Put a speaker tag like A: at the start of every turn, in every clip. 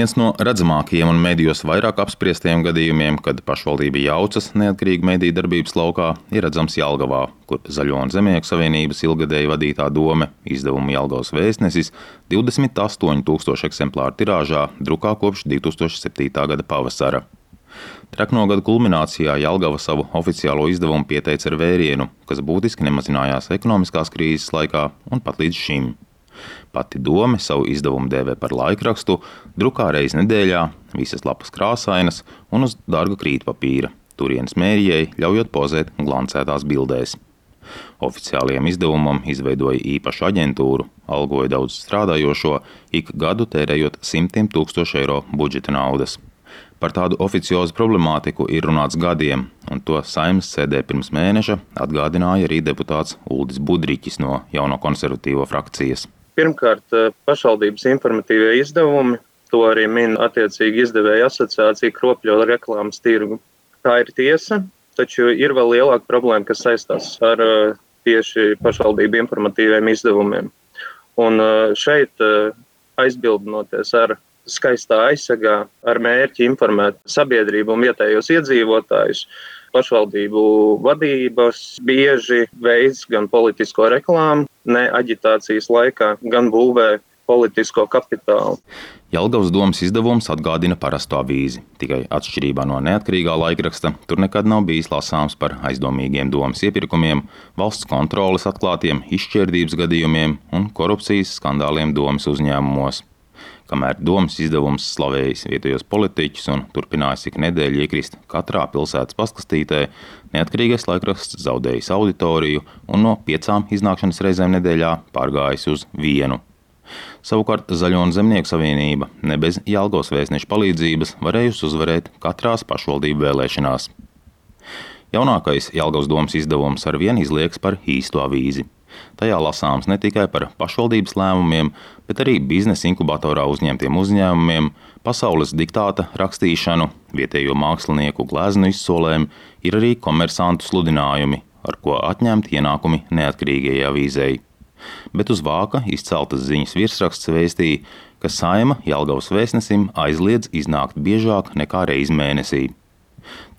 A: Viens no redzamākajiem un medijos vairāk apspriestajiem gadījumiem, kad pašvaldība jaucas neatkarīgi mediju darbības laukā, ir redzams Jālgavā, kur Zaļo un Zemnieku savienības ilgadēji vadītā dome izdevuma Jālgavas vēstnesis 28,000 eksemplāru tirāžā drukā kopš 2007. gada pavasara. Trekno gada kulminācijā Jālgava savu oficiālo izdevumu pieteica ar vērienu, kas būtiski nemazinājās ekonomiskās krīzes laikā un pat līdz šim. Pati doma savu izdevumu dēvē par laikrakstu, drukā reizi nedēļā, visas lapas krāsainas un uz dārga krītpapīra. Turienes mērijai ļaujot pozēt glancētās bildēs. Oficiālajiem izdevumam izveidoja īpašu aģentūru, algoja daudz strādājošo, ik gadu tērējot simtiem tūkstošu eiro budžeta naudas. Par tādu oficiozu problemātiku ir runāts gadiem, un to saimnes sēdē pirms mēneša atgādināja arī deputāts Uldis Budriķis no jauno konservatīvo frakcijas.
B: Pirmkārt, eh, pašvaldības informatīvie izdevumi, to arī min attiecīgi izdevēja asociācija kropļo reklāmas tirgu. Tā ir tiesa, taču ir vēl lielāka problēma, kas saistās ar eh, tieši pašvaldību informatīviem izdevumiem. Un eh, šeit aizbildinoties ar skaistā aizsegā, ar mērķi informēt sabiedrību un vietējos iedzīvotājus, pašvaldību vadības bieži veids gan politisko reklāmu, ne aģitācijas laikā, gan būvē politisko kapitālu.
A: Jelgavas domas izdevums atgādina parasto avīzi. Tikai atšķirībā no neatkarīgā laikraksta, tur nekad nav bijis lasāms par aizdomīgiem domas iepirkumiem, valsts kontroles atklātiem izšķērdības gadījumiem un korupcijas skandāliem domas uzņēmumos. Kamēr domas izdevums slavējis vietējos politiķus un turpinājis ik nedēļu iekrist katrā pilsētas paskastītē, neatkarīgais laikraksts zaudējis auditoriju un no piecām iznākšanas reizēm nedēļā pārgājis uz vienu. Savukārt Zaļo un Zemnieku savienība ne bez Jālgos vēstneša palīdzības varējusi uzvarēt katrās pašvaldību vēlēšanās. Jaunākais Jālgos domas izdevums ar vienu izlieks par īsto avīzi. Tajā lasāms ne tikai par pašvaldības lēmumiem, bet arī biznesa inkubatorā uzņemtiem uzņēmumiem, pasaules diktāta rakstīšanu, vietējo mākslinieku gleznu izsolēm, ir arī komersantu sludinājumi, ar ko atņemt ienākumi neatkarīgajai avīzei. Bet uz vāka izceltas ziņas virsraksts vēstīja, ka saima Jelgavas vēstnesim aizliedz iznākt biežāk nekā reizi mēnesī.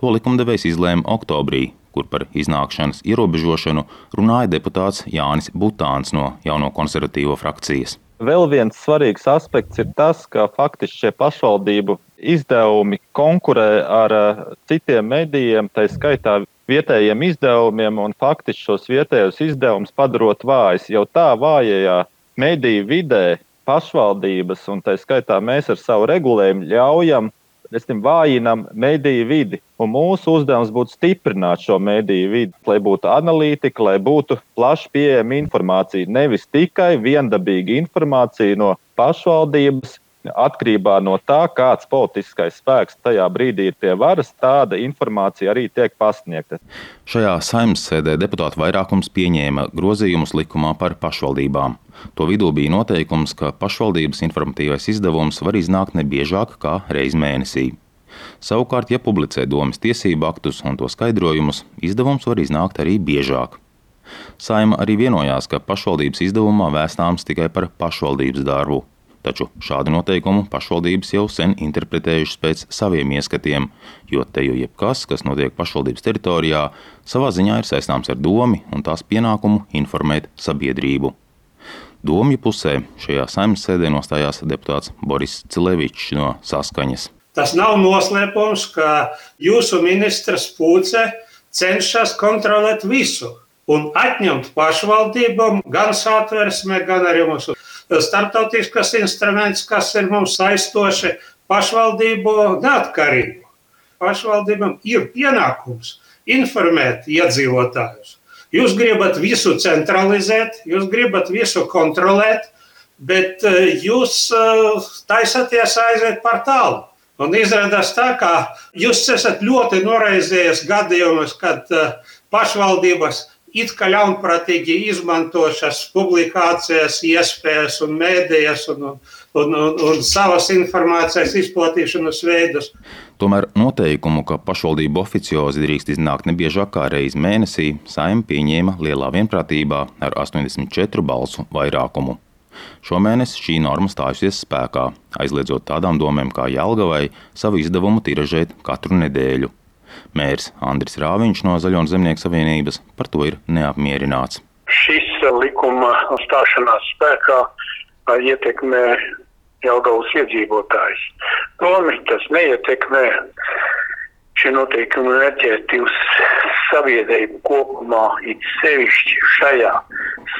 A: To likumdevējs izlēma oktobrī, kur par iznākšanas ierobežošanu runāja deputāts Jānis Butāns no jauno konservatīvo frakcijas.
C: Vēl viens svarīgs aspekts ir tas, ka faktiski šie pašvaldību izdevumi konkurē ar eh, citiem medijiem, tā skaitā vietējiem izdevumiem, un faktiski šos vietējos izdevumus padarot vājus. Jau tā vājajā mediju vidē pašvaldības, un tā skaitā mēs ar savu regulējumu ļaujam teiksim, vājinam mediju vidi. Un mūsu uzdevums būtu stiprināt šo mediju vidi, lai būtu analītika, lai būtu plaši pieejama informācija. Nevis tikai viendabīga informācija no pašvaldības, atkarībā no tā, kāds politiskais spēks tajā brīdī ir pie varas, tāda informācija arī tiek pasniegta.
A: Šajā saimnes sēdē deputātu vairākums pieņēma grozījumus likumā par pašvaldībām. To vidū bija noteikums, ka pašvaldības informatīvais izdevums var iznākt ne biežāk kā reiz mēnesī. Savukārt, ja publicē domas tiesību aktus un to skaidrojumus, izdevums var iznākt arī biežāk. Saima arī vienojās, ka pašvaldības izdevumā vēstāms tikai par pašvaldības darbu, Taču šādu noteikumu pašvaldības jau sen interpretējušas pēc saviem ieskatiem, jo te jau jebkas, kas notiek pašvaldības teritorijā, savā ziņā ir saistāms ar domu un tās pienākumu informēt sabiedrību. Domju pusē šajā saimnes sēdē nostājās deputāts Boris Cilevičs no Saskaņas.
D: Tas nav noslēpums, ka jūsu ministrs Pūce cenšas kontrolēt visu un atņemt pašvaldībām gan satversmē, gan arī mūsu starptautiskas instruments, kas ir mums saistoši pašvaldību neatkarību. Pašvaldībām ir pienākums informēt iedzīvotājus. Jūs gribat visu centralizēt, jūs gribat visu kontrolēt, bet eh, jūs eh, taisaties aiziet par tālu. Un izrādās tā, ka jūs esat ļoti noraizējies gadījumus, kad eh, pašvaldības it kā ļaunprātīgi izmantošas publikācijas, iespējas un mēdījas un, un, un, un savas informācijas izplatīšanas veidus.
A: Tomēr noteikumu, ka pašvaldību oficiozi drīkst iznākt ne biežāk kā reizi mēnesī, saima pieņēma lielā vienprātībā ar 84 balsu vairākumu. Šomēnes šī norma stājusies spēkā, aizliedzot tādām domēm kā Jālgavai savu izdevumu tiražēt katru nedēļu. Mērs Andris Rāviņš no Zaļo zemnieku savienības par to ir neapmierināts.
E: Šis likuma stāšanās spēkā ietekmē Jelgavas iedzīvotājus. Protams, tas neietekmē šie noteikumi mērķēti uz sabiedrību kopumā, it sevišķi šajā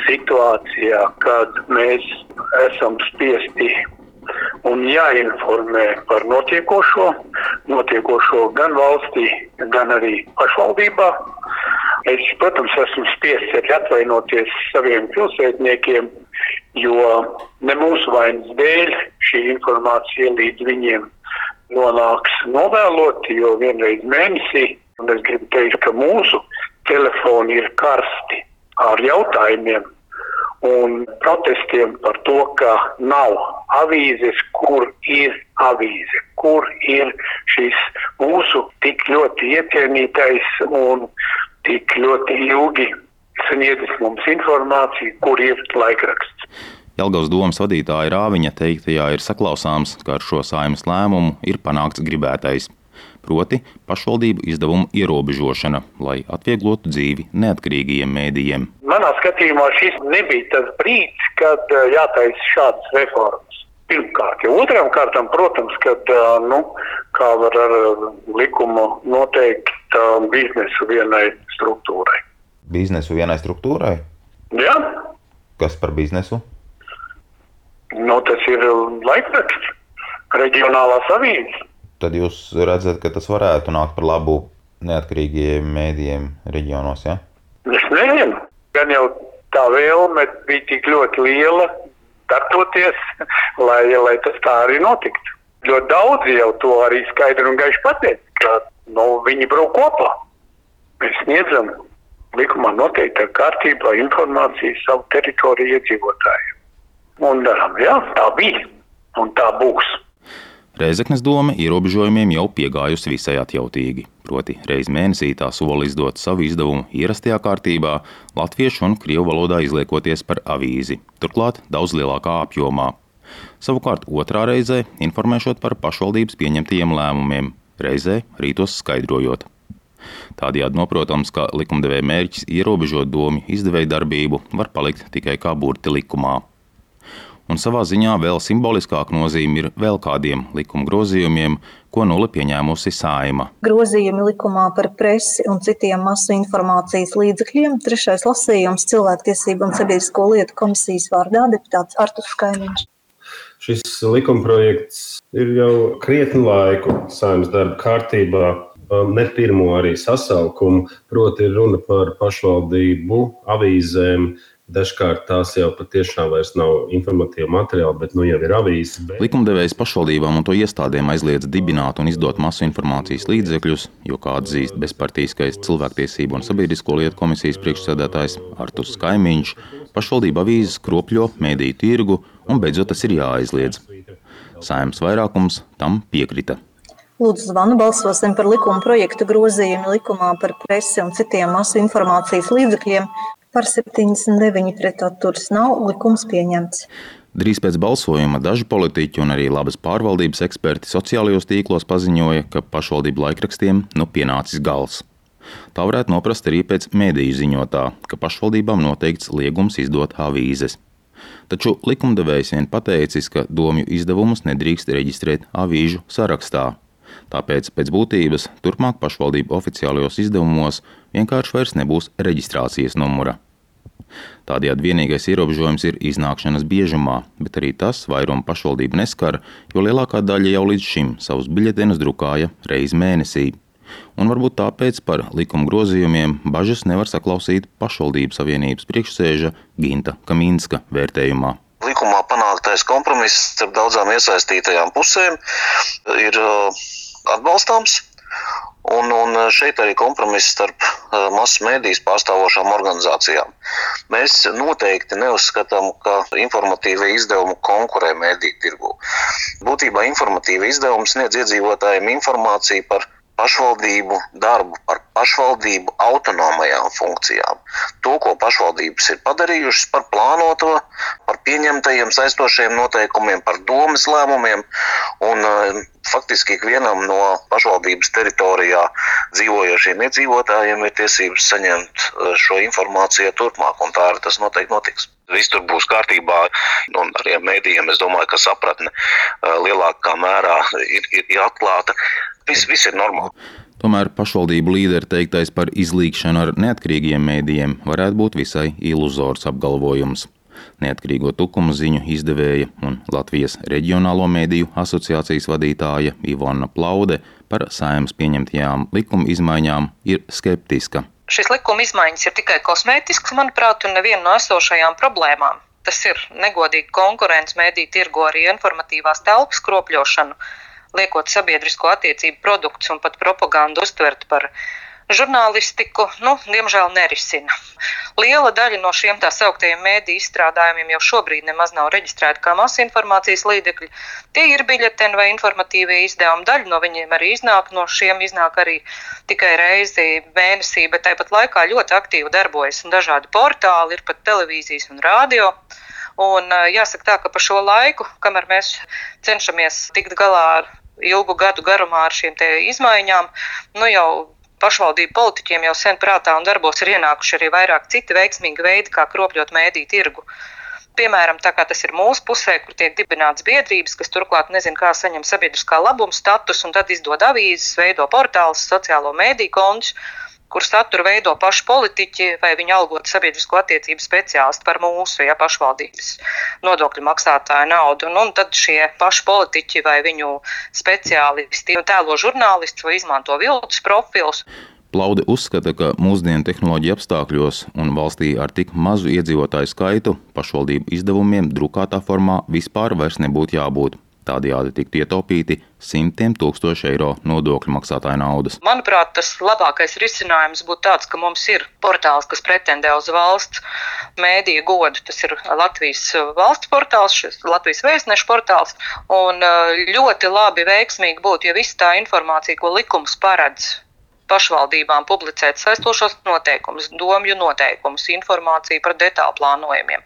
E: situācijā, kad mēs esam spiesti un jāinformē par notiekošo, notiekošo gan valstī, gan arī pašvaldībā. Es, protams, esmu spiests arī atvainoties saviem pilsētniekiem, jo ne mūsu vainas dēļ šī informācija līdz viņiem nonāks novēloti, jo vienreiz mēnesī, un es gribu teikt, ka mūsu telefoni ir karsti ar jautājumiem un protestiem par to, ka nav avīzes, kur ir avīze, kur ir šis mūsu tik ļoti iecienītais un tik ļoti ilgi sniedzis mums informāciju, kur ir laikraksts.
A: Jelgavas domas vadītāja Rāviņa teiktajā ir saklausāms, ka ar šo saimas lēmumu ir panākts gribētais. Proti, pašvaldību izdevumu ierobežošana, lai atvieglotu dzīvi neatkarīgajiem mēdījiem.
E: Manā skatījumā šis nebija tas brīdis, kad eh, jātaisa šādas reformas. Pirmkārt, ja otram kārtam, protams, kad, eh, nu, kā var ar likumu noteikt biznesu vienai struktūrai.
A: Biznesu vienai struktūrai?
E: Jā.
A: Kas par biznesu?
E: Nu, tas ir laikraksts, reģionālās avīzes.
A: Tad jūs redzat, ka tas varētu nākt par labu neatkarīgiem mēdījiem reģionos, ja?
E: Es nezinu. Gan jau tā vēlme bija tik ļoti liela darboties, lai, lai tas tā arī notiktu. Ļoti daudzi jau to arī skaidri un gaiši pateica, ka nu, viņi brauc kopā. Mēs sniedzam likumā noteiktā kārtībā informāciju savu teritoriju iedzīvotājiem un darām. Jā, tā bija un tā būs.
A: Reizeknas doma ierobežojumiem jau piegājusi visai atjautīgi. Proti, reizi mēnesī tā sola izdot savu izdevumu ierastajā kārtībā, latviešu un krievu valodā izliekoties par avīzi, turklāt daudz lielākā apjomā. Savukārt otrā reizē informēšot par pašvaldības pieņemtajiem lēmumiem, reizē arī tos skaidrojot. Tādējādi noprotams, ka likumdevēja mērķis ierobežot domu izdevēju darbību var palikt tikai kā burti likumā un savā ziņā vēl simboliskāka nozīme ir vēl kādiem likuma grozījumiem, ko nulli pieņēmusi Saima.
F: Grozījumi likumā par presi un citiem masu informācijas līdzekļiem. Trešais lasījums cilvēktiesību un sabiedrisko lietu komisijas vārdā deputāts Artus Kaimiņš.
G: Šis likumprojekts ir jau krietni laiku saimnes darba kārtībā, um, ne pirmo arī sasaukumu. Proti, runa par pašvaldību avīzēm, Dažkārt tās jau patiešām vairs nav informatīva materiāla, bet nu jau ir avīzes. Bet...
A: Likumdevējs pašvaldībām un to iestādēm aizliedz dibināt un izdot masu informācijas līdzekļus, jo, kā atzīst bezpartīskais cilvēktiesību un sabiedrisko lietu komisijas priekšsēdētājs Artus Kaimiņš, pašvaldība avīzes kropļo mediju tirgu un beidzot tas ir jāaizliedz. Saimnes vairākums tam piekrita.
F: Lūdzu, zvanu balsosim par likuma projektu grozījumu likumā par presi un citiem masu informācijas līdzekļiem, Par 79 pret atturas nav likums pieņemts.
A: Drīz pēc balsojuma daži politiķi un arī labas pārvaldības eksperti sociālajos tīklos paziņoja, ka pašvaldību laikrakstiem nu pienācis gals. Tā varētu noprast arī pēc mēdīju ziņotā, ka pašvaldībām noteikts liegums izdot avīzes. Taču likumdevējs vien pateicis, ka domju izdevumus nedrīkst reģistrēt avīžu sarakstā. Tāpēc pēc būtības turpmāk pašvaldību oficiālajos izdevumos vienkārši vairs nebūs reģistrācijas numura. Tādējādi vienīgais ierobežojums ir iznākšanas biežumā, bet arī tas vairumu pašvaldību neskar, jo lielākā daļa jau līdz šim savus biļetenus drukāja reizi mēnesī. Un varbūt tāpēc par likuma grozījumiem bažas nevar saklausīt pašvaldības savienības priekšsēža Ginta Kaminska vērtējumā.
H: Likumā panāktais kompromiss starp daudzām iesaistītajām pusēm ir uh, atbalstāms. Un, un šeit arī kompromiss starp uh, masu mēdīs pārstāvošām organizācijām. Mēs noteikti neuzskatām, ka informatīva izdevuma konkurē mēdīju tirgu. Būtībā informatīva izdevuma sniedz iedzīvotājiem informāciju par pašvaldību darbu, par pašvaldību autonomajām funkcijām. To, ko pašvaldības ir padarījušas par plānoto, par pieņemtajiem saistošiem noteikumiem, par domas lēmumiem. Un, eh, faktiski ikvienam no pašvaldības teritorijā dzīvojošiem iedzīvotājiem ir tiesības saņemt eh, šo informāciju turpmāk, un tā arī tas noteikti notiks. Viss tur būs kārtībā, un arī mēdījiem es domāju, ka sapratne eh, lielākā mērā ir, ir, ir atklāta. Viss, viss ir normāli.
A: Tomēr pašvaldību līderi teiktais par izlīgšanu ar neatkarīgiem mēdījiem varētu būt visai iluzors apgalvojums. Neatkarīgo tukumu ziņu izdevēja un Latvijas reģionālo mēdīju asociācijas vadītāja Ivona Plaude par saimnes pieņemtajām likuma izmaiņām ir skeptiska.
I: Šis likuma izmaiņas ir tikai kosmētisks, manuprāt, un neviena no esošajām problēmām. Tas ir negodīga konkurence mēdī tirgo arī informatīvās telpas kropļošanu, liekot sabiedrisko attiecību produktus un pat propagandu uztvert par žurnālistiku, nu, diemžēl nerisina. Liela daļa no šiem tā sauktajiem mēdīju izstrādājumiem jau šobrīd nemaz nav reģistrēta kā masinformācijas līdzekļi. Tie ir biļeteni vai informatīvie izdevumi. Daļa no viņiem arī iznāk, no šiem iznāk arī tikai reizi mēnesī, bet tāpat laikā ļoti aktīvi darbojas dažādi portāli, ir pat televīzijas un rādio. Un jāsaka tā, ka pa šo laiku, kamēr mēs cenšamies tikt galā ar ilgu gadu garumā ar šīm izmaiņām, nu jau pašvaldību politiķiem jau sen prātā un darbos ir ienākuši arī vairāk citi veiksmīgi veidi, kā kropļot mēdī tirgu. Piemēram, tā kā tas ir mūsu pusē, kur tiek dibināts biedrības, kas turklāt nezina, kā saņemt sabiedriskā labuma status, un tad izdod avīzes, veido portālus, sociālo mēdīju kontus kur saturu veido paši politiķi vai viņa algot sabiedrisko attiecību speciālisti par mūsu ja, pašvaldības nodokļu maksātāju naudu. Un, un tad šie paši politiķi vai viņu speciālisti tēlo žurnālistus vai izmanto viltus profilus.
A: Plaude uzskata, ka mūsdienu tehnoloģiju apstākļos un valstī ar tik mazu iedzīvotāju skaitu pašvaldību izdevumiem drukātā formā vispār vairs nebūtu jābūt. Tādējādi tiktu ietaupīti simtiem tūkstoši eiro nodokļu maksātāju naudas.
I: Manuprāt, tas labākais risinājums būtu tāds, ka mums ir portāls, kas pretendē uz valsts mēdīju godu. Tas ir Latvijas valsts portāls, šis Latvijas vēstnešu portāls. Un eh, ļoti labi, veiksmīgi būtu, ja viss tā informācija, ko likums paredz pašvaldībām publicēt saistošos noteikumus, domju noteikumus, informāciju par detālu plānojumiem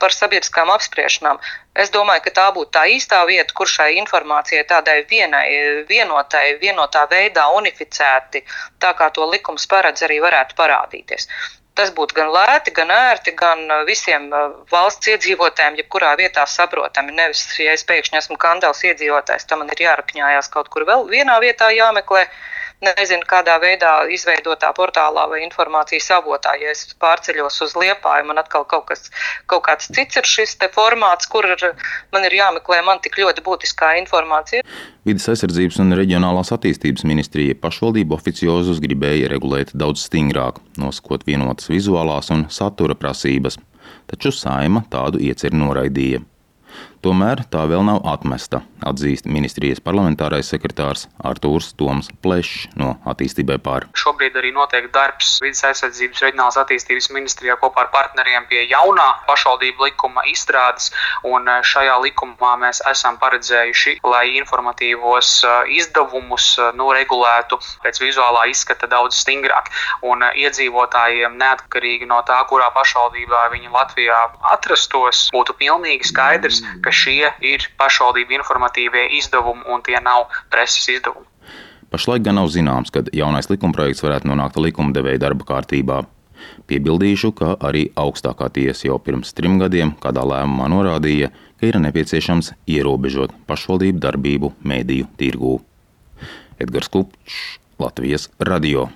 I: par sabiedriskām apspriešanām. Es domāju, ka tā būtu tā īstā vieta, kur šai informācijai tādai vienai, vienotai, vienotā veidā unificēti, tā kā to likums paredz, arī varētu parādīties. Tas būtu gan lēti, gan ērti, gan visiem uh, valsts iedzīvotājiem, jebkurā vietā saprotami. Nevis, ja es pēkšņi esmu kandels iedzīvotājs, tam man ir jārakņājās kaut kur vēl vienā vietā jāmeklē nezinu, kādā veidā izveidotā portālā vai informācijas avotā. Ja es pārceļos uz liepāju, man atkal kaut, kas, kaut kāds cits ir šis formāts, kur man ir jāmeklē man tik ļoti būtiskā informācija.
A: Vides aizsardzības un reģionālās attīstības ministrija pašvaldību oficiozus gribēja regulēt daudz stingrāk, nosakot vienotas vizuālās un satura prasības, taču saima tādu ieceru noraidīja. Tomēr tā vēl nav atmesta, atzīst ministrijas parlamentārais sekretārs Artūrs Toms Plešs no attīstībai pār.
J: Šobrīd arī notiek darbs vidas aizsardzības reģionālās attīstības ministrijā kopā ar partneriem pie jaunā pašvaldību likuma izstrādes, un eh, šajā likumā mēs esam paredzējuši, lai informatīvos eh, izdevumus eh, nu, regulētu pēc vizuālā izskata daudz stingrāk, un iedzīvotājiem neatkarīgi no tā, kurā pašvaldībā viņi Latvijā atrastos, būtu pilnīgi skaidrs, ka šie ir pašvaldību informatīvie izdevumi un tie nav preses izdevumi.
A: Pašlaik gan nav zināms, kad jaunais likumprojekts varētu nonākt likumdevēja darba kārtībā. Piebildīšu, ka arī augstākā tiesa jau pirms trim gadiem kādā lēmumā norādīja, ka ir nepieciešams ierobežot pašvaldību darbību mēdīju tirgū. Edgars Kupčs, Latvijas Radio.